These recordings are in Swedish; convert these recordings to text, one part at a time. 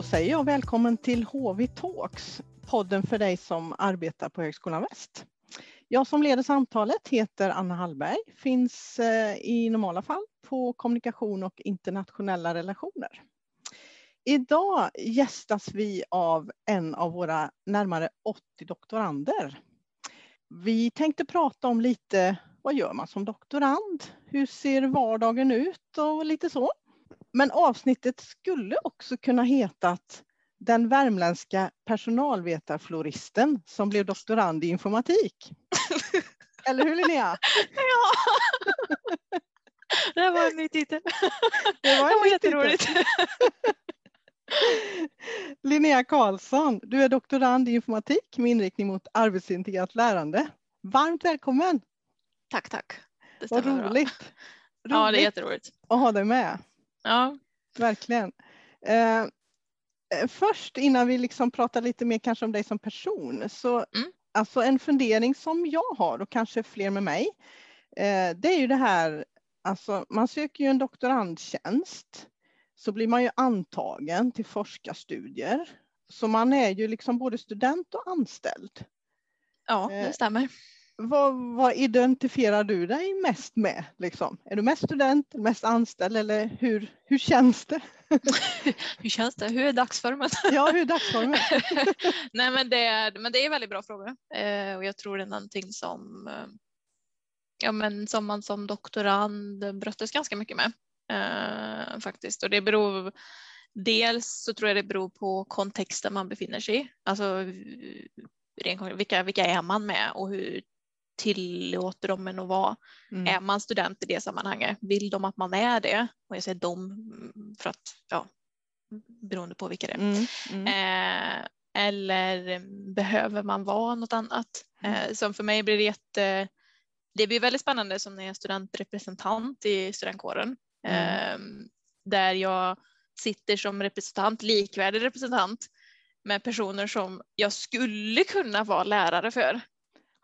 då säger jag välkommen till HV Talks, podden för dig som arbetar på Högskolan Väst. Jag som leder samtalet heter Anna Hallberg, finns eh, i normala fall på kommunikation och internationella relationer. Idag gästas vi av en av våra närmare 80 doktorander. Vi tänkte prata om lite, vad gör man som doktorand? Hur ser vardagen ut och lite så. Men avsnittet skulle också kunna hetat Den värmländska personalvetarfloristen som blev doktorand i informatik. Eller hur Linnea? Ja! Det var en ny titel. Det var, Det var en jätteroligt. Linnea Karlsson, du är doktorand i informatik med inriktning mot arbetsintegrerat lärande. Varmt välkommen! Tack, tack. Det Vad bra. roligt! Ja, det är Roligt jätteroligt. att ha dig med. Ja, Verkligen. Eh, eh, först innan vi liksom pratar lite mer kanske om dig som person. Så, Mm. Alltså en fundering som jag har och kanske fler med mig. Eh, det är ju det här, alltså man söker ju en doktorandtjänst. Så blir man ju antagen till forskarstudier. Så man är ju liksom både student och anställd. ja Eh, det stämmer. Vad, vad identifierar du dig mest med? Liksom? Är du mest student, mest anställd eller hur, hur känns det? Hur känns det? Hur är dagsformen? Ja, hur är dagsformen? Nej, men det, är, men det är väldigt bra fråga eh, och jag tror det är någonting som, eh, ja, men som man som doktorand brottas ganska mycket med eh, faktiskt. Och det beror dels så tror jag det beror på kontexten man befinner sig i. Alltså ren- vilka, vilka är man med och hur tillåter de en att vara? Mm. Är man student i det sammanhanget? Vill de att man är det? Och jag säger de mm, för att, ja, beroende på vilka det är. Mm, mm, Eh, eller behöver man vara något annat? Eh, som för mig blir det jätte, det blir väldigt spännande som när jag är studentrepresentant i studentkåren. Mm. Eh, där jag sitter som representant, likvärdig representant med personer som jag skulle kunna vara lärare för.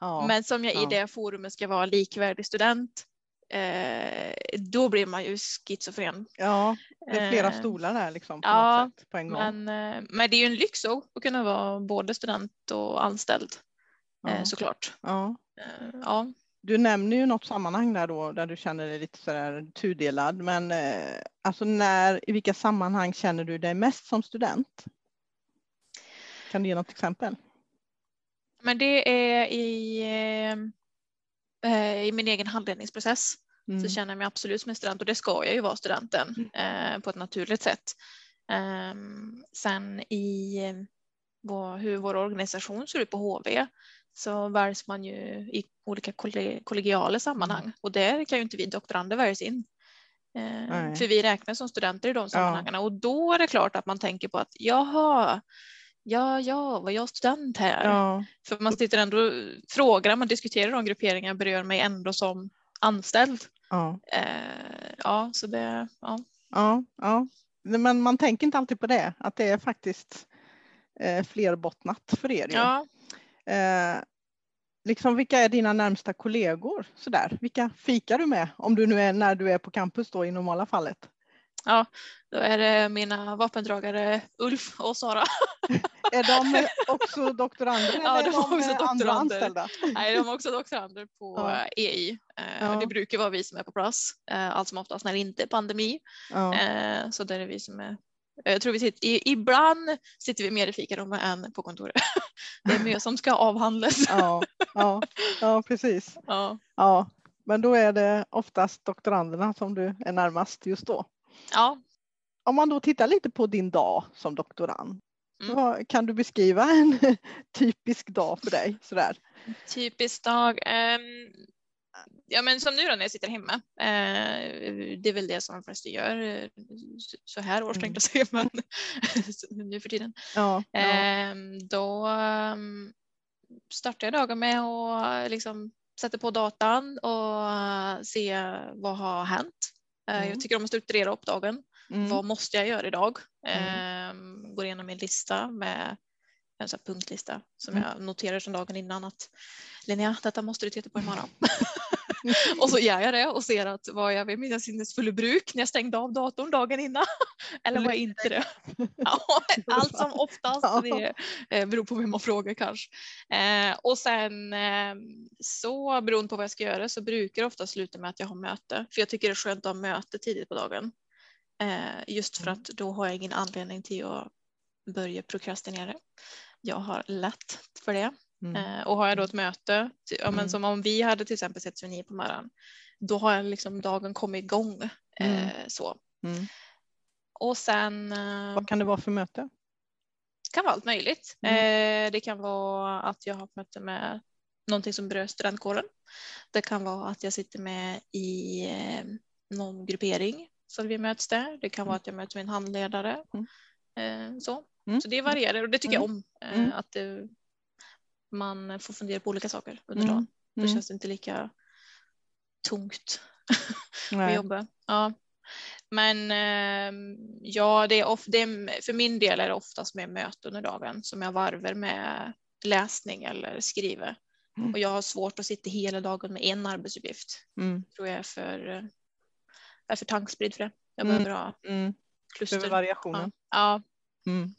Ja, Men som jag ja. i det forumet ska vara likvärdig student. Eh, då blir man ju schizofren. ja, det är flera Eh, stolar där liksom på ja, sätt på en gång. Men, eh, men det är ju en lyx att kunna vara både student och anställd eh, såklart. ja. Eh, Ja, Du nämner ju något sammanhang där då där du känner dig lite sådär tudelad. Men eh, alltså när, i vilka sammanhang känner du dig mest som student? Kan du ge något exempel? Men det är i, eh, eh, i min egen handledningsprocess Mm. så känner jag mig absolut som en student och det ska jag ju vara studenten eh, på ett naturligt sätt. Ehm, sen i vad, hur vår organisation ser ut på HV så väljs man ju i olika kolle- kollegiala sammanhang och där kan ju inte vi doktorander väljs in. Eh, Nej. för vi räknas som studenter i de sammanhangen och då är det klart att man tänker på att jaha, ja, ja, var jag student här? Ja, För man sitter ändå, frågar, man diskuterar de grupperingar berör mig ändå som anställd. ja, Eh, ja, så det, ja. ja, ja. Men man tänker inte alltid på det, att det är faktiskt eh, flerbottnat för er. ja. Eh, liksom vilka är dina närmsta kollegor? Sådär. Vilka fikar du med? Om du nu är när du är på campus då i normala fallet. Då är det mina vapendragare Ulf och Sara. Är de också doktorander Ja, eller de är också de andra doktorander. anställda? Nej, de är också doktorander på Ja. EI. Eh, Ja. Det brukar vara vi som är på plats, eh, allt som oftast när det inte är pandemi. Ja. Eh, Så där är vi som är jag tror vi sitter, ibland sitter vi mer i fikarummet än på kontoret. Det är mycket som ska avhandlas. Ja, ja, ja, precis. Ja. Ja, men då är det oftast doktoranderna som du är närmast just då. Ja, Om man då tittar lite på din dag som doktorand. Mm. Kan du beskriva en typisk dag för dig? Sådär. Typisk dag. ehm, ja men som nu då när jag sitter hemma. eh, det är väl det som de flesta gör eh, så- här års tänkte jag säga men nu för tiden. Ja, ja, Ehm, då ehm, startar jag dagen med att liksom sätta på datan och se vad har hänt. Eh, Mm. Jag tycker om att strukturera upp dagen. mm, Vad måste jag göra idag? Mm. Ehm, går igenom min lista med en sån punktlista som Mm. jag noterar som dagen innan att Linnea, detta måste du titta på imorgon. och så gör jag det och ser att var jag vid mina sinnesfulla bruk när jag stängde av datorn dagen innan. Eller var jag inte det? Ja, allt som oftast. Det eh, beror på vem man frågar kanske. Eh, och sen eh, så beroende på vad jag ska göra så brukar det ofta sluta med att jag har möte. För jag tycker det är skönt att ha möte tidigt på dagen. Just för mm. att då har jag ingen anledning till att börja prokrastinera. Jag har lätt för det. Mm. Eh, och har jag då ett möte, ja, men mm. som om vi hade till exempel sett vid nio på morgonen, då har jag liksom dagen kommit igång. Eh, mm. så. Mm. Och sen. Eh, Vad kan det vara för möte? Det kan vara allt möjligt. Mm. Eh, det kan vara att jag har ett möte med någonting som berör studentkåren. Det kan vara att jag sitter med i eh, någon gruppering så att vi möts där. Det kan vara att jag möter min handledare. Eh, så. så det varierar och det tycker jag om. att det, man får fundera på olika saker under mm. dagen. Då mm. känns det inte lika tungt att jobba. Ja. Men ehm, ja, det är, of, det är, för min del är det oftast med möten under dagen som jag varvar med läsning eller skriver. Mm. Och jag har svårt att sitta hela dagen med en arbetsuppgift. Mm. tror jag är för, är för tankspridd för det. Jag mm. behöver ha mm. kluster. Behöver variationen. Ja. ja. Mm.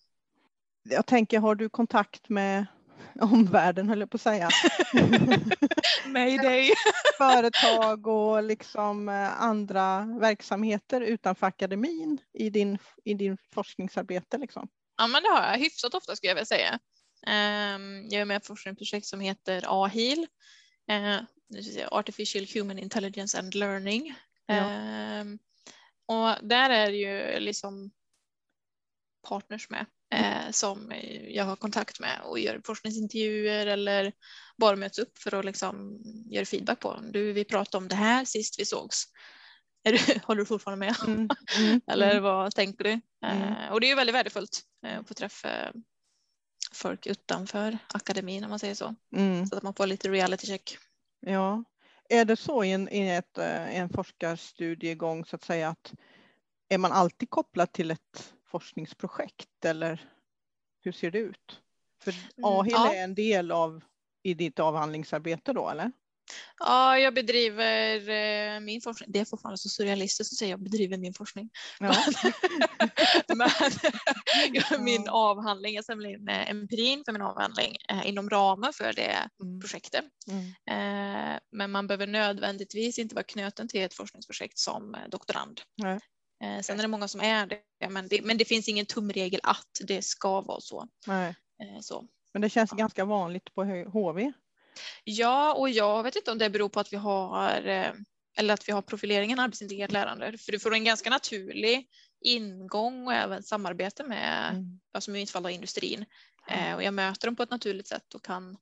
Jag tänker, har du kontakt med omvärlden höll jag på att säga. Mayday. Företag och liksom eh, andra verksamheter utanför akademin i din, i din forskningsarbete. Liksom. Ja men det har jag hyfsat ofta skulle jag vilja säga. Ehm, jag är med i ett forskningsprojekt som heter AHIL. Eh, Artificial Human Intelligence and Learning. Ja. Ehm, och där är ju liksom partners med eh, som jag har kontakt med och gör forskningsintervjuer eller bara möts upp för att liksom göra feedback på. Du, vi pratade om det här sist vi sågs. Är du, håller du fortfarande med? Mm, mm, eller mm. vad tänker du? Mm. Eh, och det är ju väldigt värdefullt eh, att få träffa folk utanför akademin om man säger så. Så att man får lite reality check. Ja, är det så i en, i ett, eh, en forskarstudiegång så att säga att är man alltid kopplad till ett forskningsprojekt eller hur ser det ut? För AHIL mm, ja. är en del av i ditt avhandlingsarbete då eller? Ja, jag bedriver eh, min forskning. Det är fortfarande så surrealistiskt att säga jag bedriver min forskning. Ja. Men, min avhandling, jag samlar in eh, empirin för min avhandling eh, inom ramen för det mm. projektet. Mm. men man behöver nödvändigtvis inte vara knuten till ett forskningsprojekt som doktorand. Eh, sen är det många som är det men, det, men det finns ingen tumregel att det ska vara så. Nej. Eh, så. Men det känns ja. ganska vanligt på HV. Ja, och jag vet inte om det beror på att vi har eh, eller att vi har profileringen arbetsintegrerat lärande. För du får en ganska naturlig ingång och även samarbete med, mm. alltså i mitt fall industrin. Mm. och jag möter dem på ett naturligt sätt och kan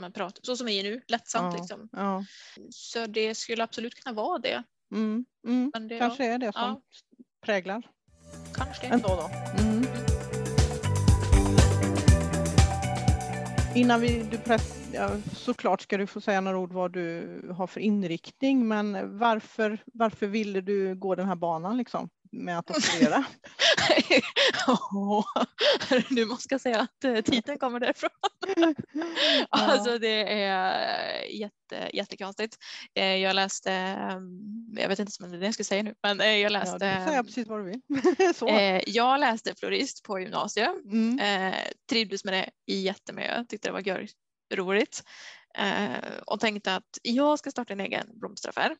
ja, prata så som vi är nu, lättsamt. Ja. Liksom. Ja. Så det skulle absolut kunna vara det. Mm, mm. det kanske är det som ja. präglar. Kanske. Ändå då. Mm. Innan vi, du press, ja, såklart ska du få säga några ord vad du har för inriktning, men varför, varför ville du gå den här banan liksom? Med att operera? oh, nu måste säga att eh, titeln kommer därifrån. ja. Alltså det är jätte, jättekonstigt. Eh, jag läste, jag vet inte om det jag ska säga nu, men eh, jag läste. Ja, säga precis vad du vill. jag läste florist på gymnasiet. Mm. Trivdes med det jättemycket, tyckte det var roligt och tänkte att jag ska starta en egen blomsteraffär.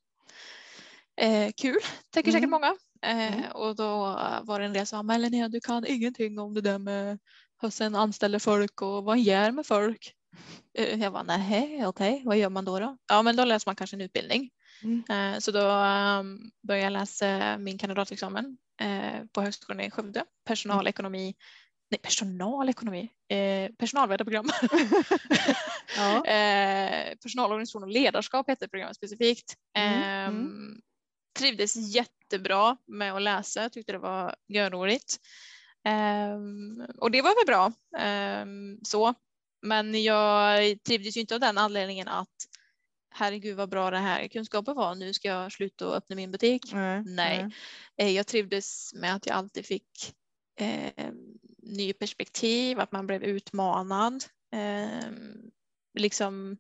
Eh, kul, tänker säkert mm. många. Eh, mm. Och då var det en del som sa, men Linnea du kan ingenting om det där med hur sen anställer folk och vad gör med folk. Eh, jag var nej, okej, okay. vad gör man då, då? Ja, men då läser man kanske en utbildning. Mm. Eh, så då um, började jag läsa min kandidatexamen eh, på Högskolan i Skövde, personalekonomi Nej, personalekonomi, eh, personalvetarprogram. ja. eh, personalorganisation och ledarskap heter programmet specifikt. Mm. Eh, mm trivdes jättebra med att läsa, tyckte det var görroligt. Um, och det var väl bra um, så. Men jag trivdes ju inte av den anledningen att herregud vad bra det här kunskapen var, nu ska jag sluta och öppna min butik. Mm, nej, mm. jag trivdes med att jag alltid fick eh, ny perspektiv, att man blev utmanad. Eh, liksom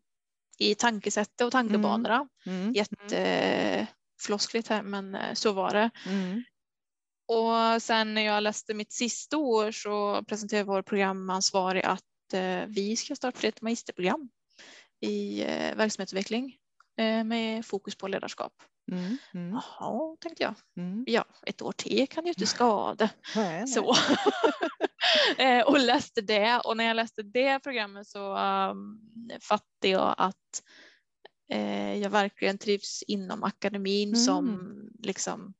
i tankesättet och tankebanorna. Mm. Jättefloskligt här men eh, så var det. Mm. Och sen när jag läste mitt sista år så presenterade vår programansvarig att eh, vi ska starta ett magisterprogram i eh, verksamhetsutveckling med fokus på ledarskap. Mm. Mm. Jaha, tänkte jag. Mm. Ja, ett år till kan ju inte skada. Nej, nej. Så. Och läste det och när jag läste det programmet så um, fattade jag att jag verkligen trivs inom akademin Mm. som liksom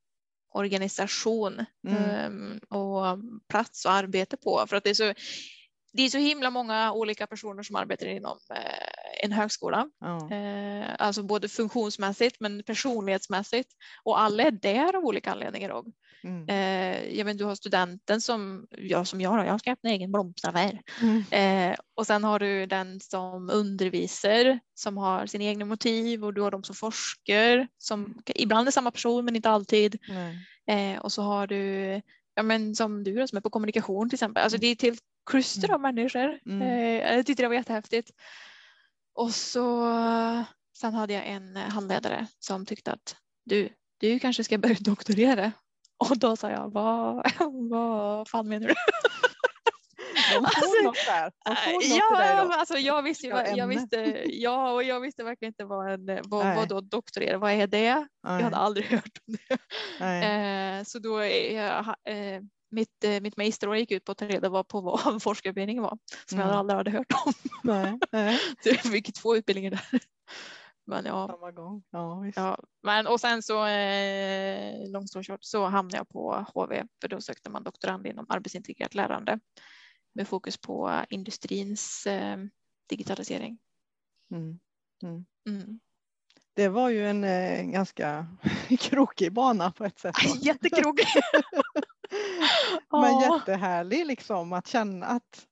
organisation Mm. ehm, och plats och arbete på för att det är så det är så himla många olika personer som arbetar inom eh, en högskola, Ja. eh, alltså både funktionsmässigt men personlighetsmässigt och alla är där av olika anledningar. Också. Mm. Eh, jag vet, du har studenten som jag, som jag, jag ska öppna egen blomsteraffär. Mm. Eh, och sen har du den som undervisar som har sina egna motiv och du har de som forskar som ibland är samma person men inte alltid. Eh, och så har du ja, men som du då, som är på kommunikation till exempel. Alltså det är helt kluster av människor. Mm. Eh, jag tyckte det var jättehäftigt. Och så sen hade jag en eh, handledare som tyckte att du, du kanske ska börja doktorera. Och då sa jag, vad, vad fan menar du? De Alltså, något där. De något Ja, alltså jag visste, jag visste, ja, och jag visste verkligen inte vad, en, vad, Nej. vad då doktorera, vad är det? Jag Nej. hade aldrig hört om det. Eh, så då jag, eh, mitt, eh, mitt magisterår gick ut på att ta reda på vad en forskarutbildning var som Mm. jag aldrig hade hört om. Nej. Nej. Jag fick två utbildningar där. Men ja, Samma gång. Ja, visst. ja. Men, och sen så, eh, long story short, så hamnade jag på HV för då sökte man doktorand inom arbetsintegrerat lärande med fokus på industrins eh, digitalisering. Mm. Mm. Det var ju en eh, ganska krokig bana på ett sätt. Jättekrokig. Men jättehärlig liksom att känna att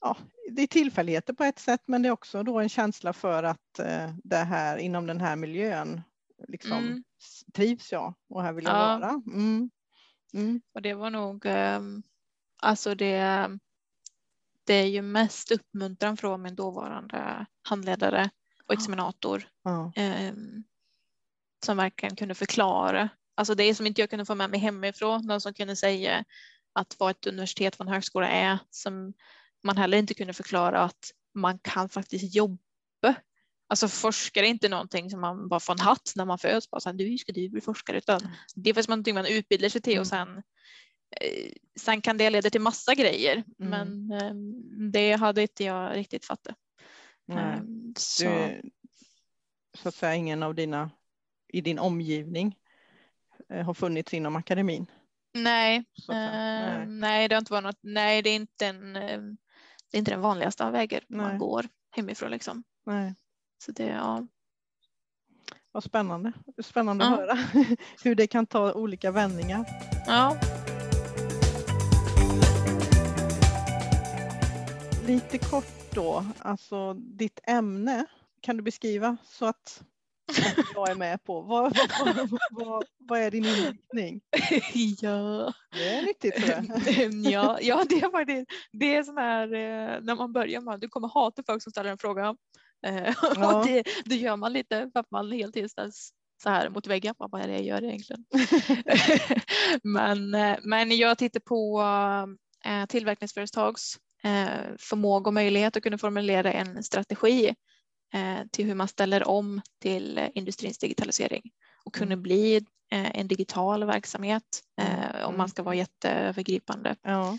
ja, det är tillfälligheter på ett sätt men det är också då en känsla för att eh, det här inom den här miljön liksom Mm. trivs jag och här vill jag Ja. vara. Mm. Mm. Och det var nog, ehm, alltså det, det är ju mest uppmuntran från min dåvarande handledare och examinator Ja. ehm, som verkligen kunde förklara. Alltså det som inte jag kunde få med mig hemifrån, någon som kunde säga att vad ett universitet och en högskola är, som man heller inte kunde förklara att man kan faktiskt jobba. Alltså forskare är inte någonting som man bara får en hatt när man föds, bara så här, du ska du bli forskare, utan det är faktiskt någonting man utbildar sig till och sen eh, Sen kan det leda till massa grejer, Mm. men ehm, det hade inte jag riktigt fattat. Nej. Ehm, så. Du, så att säga ingen av dina i din omgivning eh, har funnits inom akademin. Nej, Så att säga. eh, Nej. nej, det har inte varit något. Nej, det är inte en. eh, Det är inte den vanligaste av vägar Nej. man går hemifrån liksom. Nej. Så det, ja. Vad spännande. Spännande Ja. att höra hur det kan ta olika vändningar. ja. Lite kort då, alltså ditt ämne. Kan du beskriva så att jag är med på vad, vad, vad, vad är din inriktning? ja. Det är nyttigt. tror jag. ja, ja, det är faktiskt. Det är sån här eh, när man börjar med. Du kommer hata folk som ställer en fråga. Eh, Ja. och det, det gör man lite för att man helt tiden så här mot väggen. Vad är det jag gör egentligen? men, eh, men jag tittar på tillverkningsföretags förmåga och möjlighet att kunna formulera en strategi eh, till hur man ställer om till eh, industrins digitalisering och kunna Mm. bli eh, en digital verksamhet eh, om Mm. man ska vara jätteövergripande. Ja.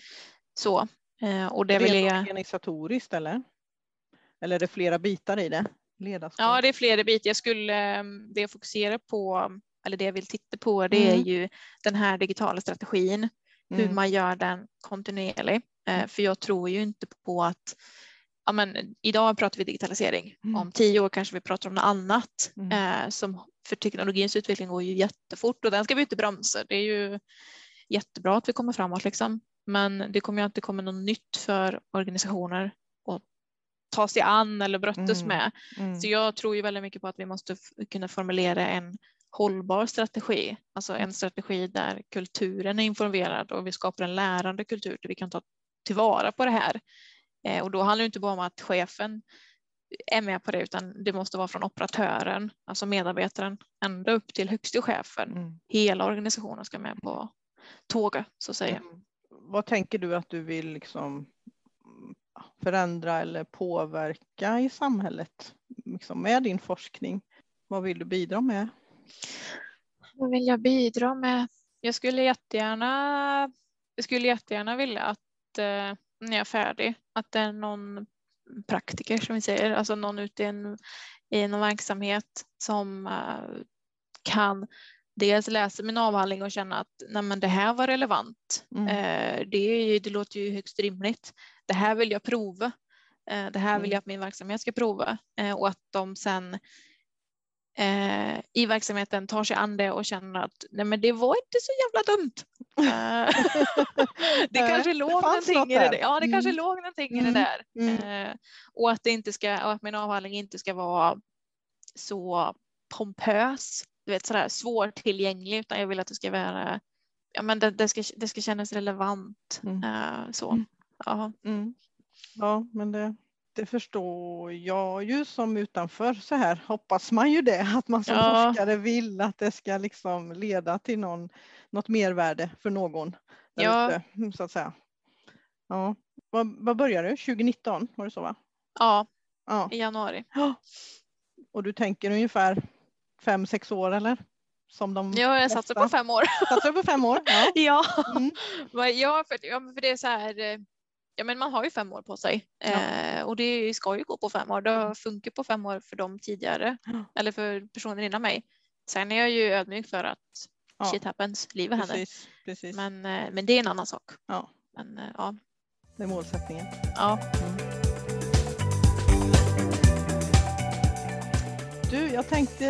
Så, eh, och det vill jag. organisatoriskt eller? Eller är det flera bitar i det? Ledarskap? Ja, det är flera bitar. Jag skulle, eh, det jag fokuserar på, eller det jag vill titta på, det är Mm. ju den här digitala strategin, hur Mm. man gör den kontinuerlig. Eh, För jag tror ju inte på att, ja men idag pratar vi digitalisering, Mm. om tio år kanske vi pratar om något annat. Mm. Eh, Som, för teknologins utveckling går ju jättefort och den ska vi inte bromsa. Det är ju jättebra att vi kommer framåt liksom. Men det kommer ju inte komma något nytt för organisationer att ta sig an eller brottas Mm. med. Mm. Så jag tror ju väldigt mycket på att vi måste kunna formulera en hållbar strategi, alltså en strategi där kulturen är involverad och vi skapar en lärande kultur där vi kan ta tillvara på det här. Eh, och då handlar det inte bara om att chefen är med på det utan det måste vara från operatören, alltså medarbetaren, ända upp till högste chefen. Mm. Hela organisationen ska med på tåget så att säga. Mm. Vad tänker du att du vill liksom förändra eller påverka i samhället liksom med din forskning? Vad vill du bidra med? Vad vill jag bidra med? Jag skulle jättegärna, jag skulle jättegärna vilja att eh, när jag är färdig, att det är någon praktiker som vi säger, alltså någon ute i en, i någon verksamhet som uh, kan dels läsa min avhandling och känna att nej men det här var relevant. Mm. Uh, det, det låter ju högst rimligt. Det här vill jag prova. Uh, det här vill mm. jag att min verksamhet ska prova och att de sen eh, i verksamheten tar sig an det och känner att nej men det var inte så jävla dumt. Eh, det kanske låg någonting i det där. Ja, det mm. kanske låg någonting mm. i det mm. där. Mm. Eh, och att det inte ska, att min avhandling inte ska vara så pompös, du vet sådär svårtillgänglig, utan jag vill att det ska vara, ja men det, det ska, det ska kännas relevant. Mm. Uh, så. Ja. Mm. ja, men det, det förstår jag ju som utanför så här hoppas man ju det att man som ja. forskare vill att det ska liksom leda till någon, något mervärde för någon. Ja. Ute, mm, så att säga. Ja. Vad, vad började du? 2019 var det så va? Ja, ja. i januari. Ja. Och du tänker ungefär fem, sex år eller? Som de ja, jag satsar på fem år. Satsar på fem år? Ja. ja. Mm. ja, för, ja, för det är så här eh, ja, men man har ju fem år på sig ja. eh, och det ska ju gå på fem år. Det har funkat på fem år för dem tidigare ja. eller för personer innan mig. Sen är jag ju ödmjuk för att ja. shit happens, livet händer. Precis, precis. Men, eh, men det är en annan sak. Ja. Men, eh, ja. Det är målsättningen. Ja. Mm. Du, jag tänkte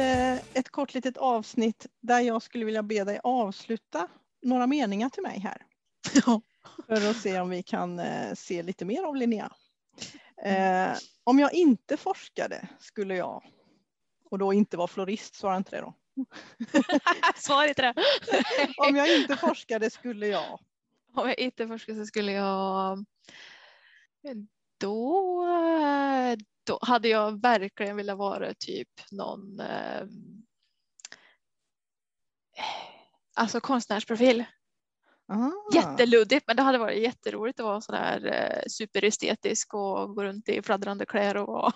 ett kort litet avsnitt där jag skulle vilja be dig avsluta några meningar till mig här. Ja för att se om vi kan eh, se lite mer av Linnea. Eh, om jag inte forskade skulle jag, och då inte var florist, svara inte det då. Svar inte det. om jag inte forskade skulle jag. Om jag inte forskade så skulle jag då, då hade jag verkligen velat vara typ någon eh, alltså konstnärsprofil. Ah. Jätteluddigt, men det hade varit jätteroligt att vara sådär eh, superestetisk och gå runt i fladdrande kläder. Och...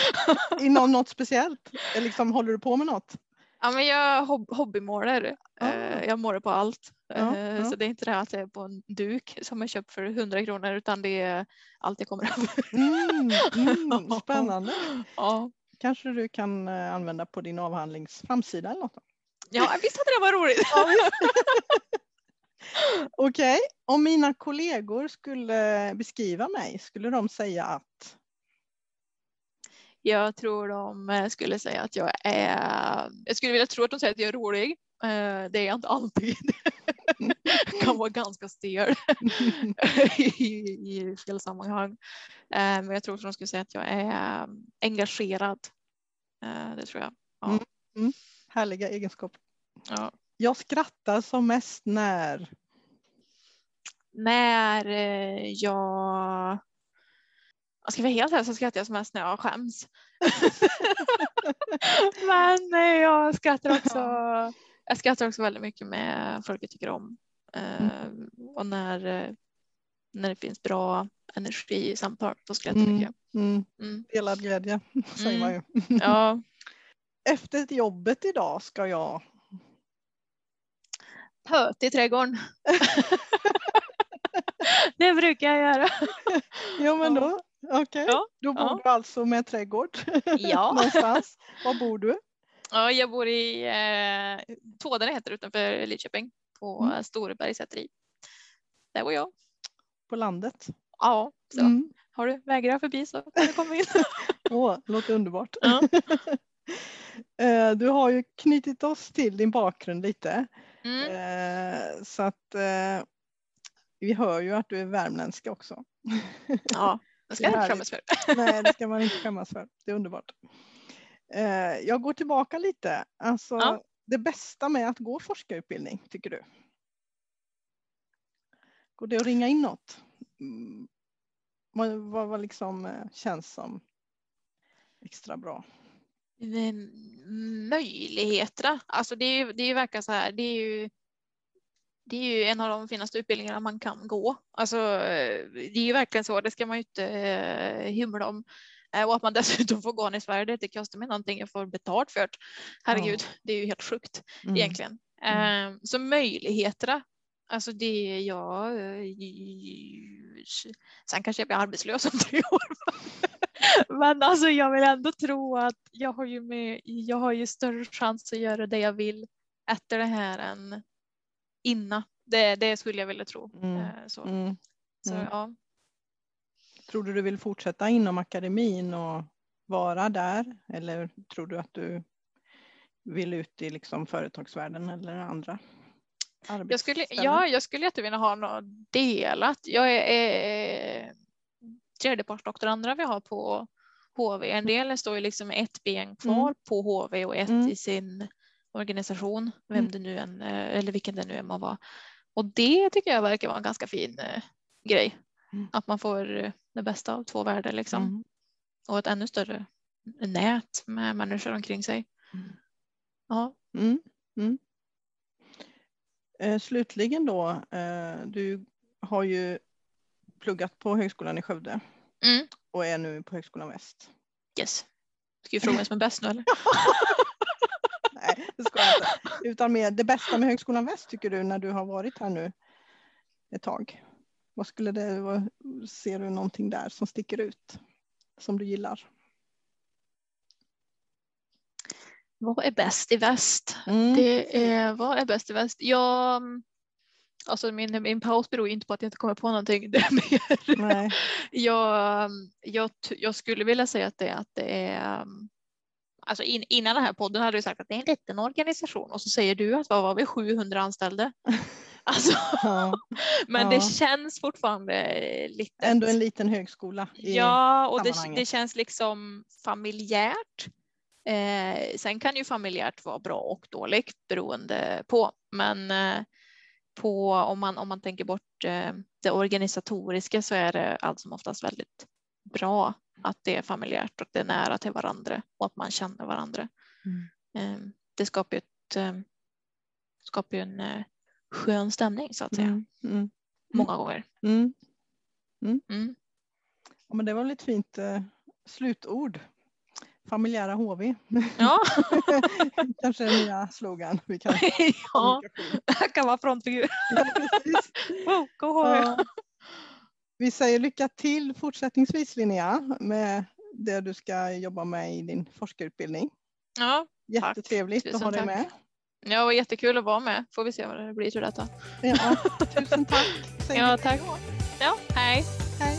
I någon, något speciellt? Liksom, håller du på med något? Ja, men jag hob hobbymålar. Ah. Eh, jag målar på allt. Eh, ja. Så det är inte det här att jag är på en duk som jag köpt för 100 kronor utan det är allt jag kommer över. Mm, mm, spännande. Ja. Kanske du kan eh, använda på din avhandlings framsida eller något? Ja, visst hade det varit roligt. Okej, okay. om mina kollegor skulle beskriva mig, skulle de säga att? Jag tror de eh, skulle säga att jag är, jag skulle vilja tro att de säger att jag är rolig. Eh, det är jag inte alltid. Jag kan vara ganska stel i, i fel sammanhang. Eh, men jag tror att de skulle säga att jag är engagerad. Det tror jag. Ja. Mm, mm. Härliga egenskaper. Ja. Jag skrattar som mest när? När eh, jag... Jag ska vara helt ärlig så skrattar jag som mest när jag skäms. Men eh, jag skrattar också. Jag skrattar också väldigt mycket med folk jag tycker om. Mm. Och när, när det finns bra energi i samtal, då skrattar jag mm. mycket. Mm. Mm. Delad glädje, säger man ju. Ja. Efter jobbet idag ska jag Höt i trädgården. det brukar jag göra. Jo men då, okej. Okay. Ja, då bor ja. du alltså med trädgård ja. någonstans. Var bor du? Ja, jag bor i eh, Tådene heter det utanför Lidköping på mm. Storeberg säteri. Där bor jag. På landet? Ja, så. Mm. Har du vägrat förbi så kan du komma in. Åh, låter underbart. Ja. Eh, du har ju knutit oss till din bakgrund lite. Mm. Eh, så att eh, vi hör ju att du är värmländska också. Ja, det ska jag inte skämmas för. Nej, det ska man inte skämmas för. Det är underbart. Eh, jag går tillbaka lite. Alltså, ja. Det bästa med att gå forskarutbildning, tycker du? Går det att ringa in något? Mm. Vad, vad, vad liksom känns som extra bra? Möjligheterna, alltså det, är, det är verkar så här, det är ju det är ju en av de finaste utbildningarna man kan gå. Alltså, det är ju verkligen så, det ska man ju inte eh, hymla om. Eh, och att man dessutom får gå i Sverige, det inte kostar mig någonting, jag får betalt för. Herregud, ja. det är ju helt sjukt mm. egentligen. Mm. Eh, så möjligheterna, alltså det jag... Sen kanske jag blir arbetslös om tre år. Men alltså jag vill ändå tro att jag har ju, med, jag har ju större chans att göra det jag vill efter det här än innan. Det, det skulle jag vilja tro. Mm. Eh, så. Mm. Så, mm. ja. Tror du du vill fortsätta inom akademin och vara där eller tror du att du vill ut i liksom företagsvärlden eller andra jag skulle, ja, jag skulle jättevilja ha något delat. Jag är, är tredjepartsdoktorander vi har på HV. En del står ju liksom ett ben kvar mm. på HV och ett mm. i sin organisation, vem mm. det nu än, eh, eller vilken det nu än må vara. Och det tycker jag verkar vara en ganska fin eh, grej. Mm. Att man får eh, det bästa av två världar liksom. Mm. Och ett ännu större nät med människor omkring sig. Mm. Ja. Mm. Mm. Eh, slutligen då, eh, du har ju pluggat på Högskolan i Skövde och är nu på Högskolan Väst. Yes. Ska vi fråga vem som är bäst nu eller? Nej, det ska jag inte. Utan mer det bästa med Högskolan Väst tycker du när du har varit här nu ett tag? Vad skulle det vara? Ser du någonting där som sticker ut? Som du gillar? Vad är bäst i väst? Mm. Det är, vad är bäst i väst? Jag, alltså min, min paus beror inte på att jag inte kommer på någonting. Det mer. Nej. Jag, jag, jag skulle vilja säga att det, att det är alltså in, innan den här podden hade du sagt att det är en liten organisation och så säger du att vad var vi 700 anställda. Alltså, ja, men ja. det känns fortfarande lite. Ändå en liten högskola. ja, och det, det, känns liksom familjärt. Eh, sen kan ju familjärt vara bra och dåligt beroende på, men eh, på, om, man, om man tänker bort eh, det organisatoriska så är det allt som oftast väldigt bra att det är familjärt och det är nära till varandra och att man känner varandra. Mm. Ehm, det skapar ju, ett, ehm, skapar ju en eh, skön stämning så att säga. Mm. Mm. Många gånger. Mm. Mm. Mm. Ja, men det var lite fint eh, slutord. Familjära HV. Ja. Kanske en nya slogan. Vi kan ja, det kan vara frontfigur. ja, precis. Oh, go HV. Vi säger lycka till fortsättningsvis Linnea med det du ska jobba med i din forskarutbildning. Ja, Jättetrevligt att ha dig med. Ja, och jättekul att vara med. Får vi se vad det blir till detta. Ja, tusen tack. ja, tack. Ja, hej. Hej.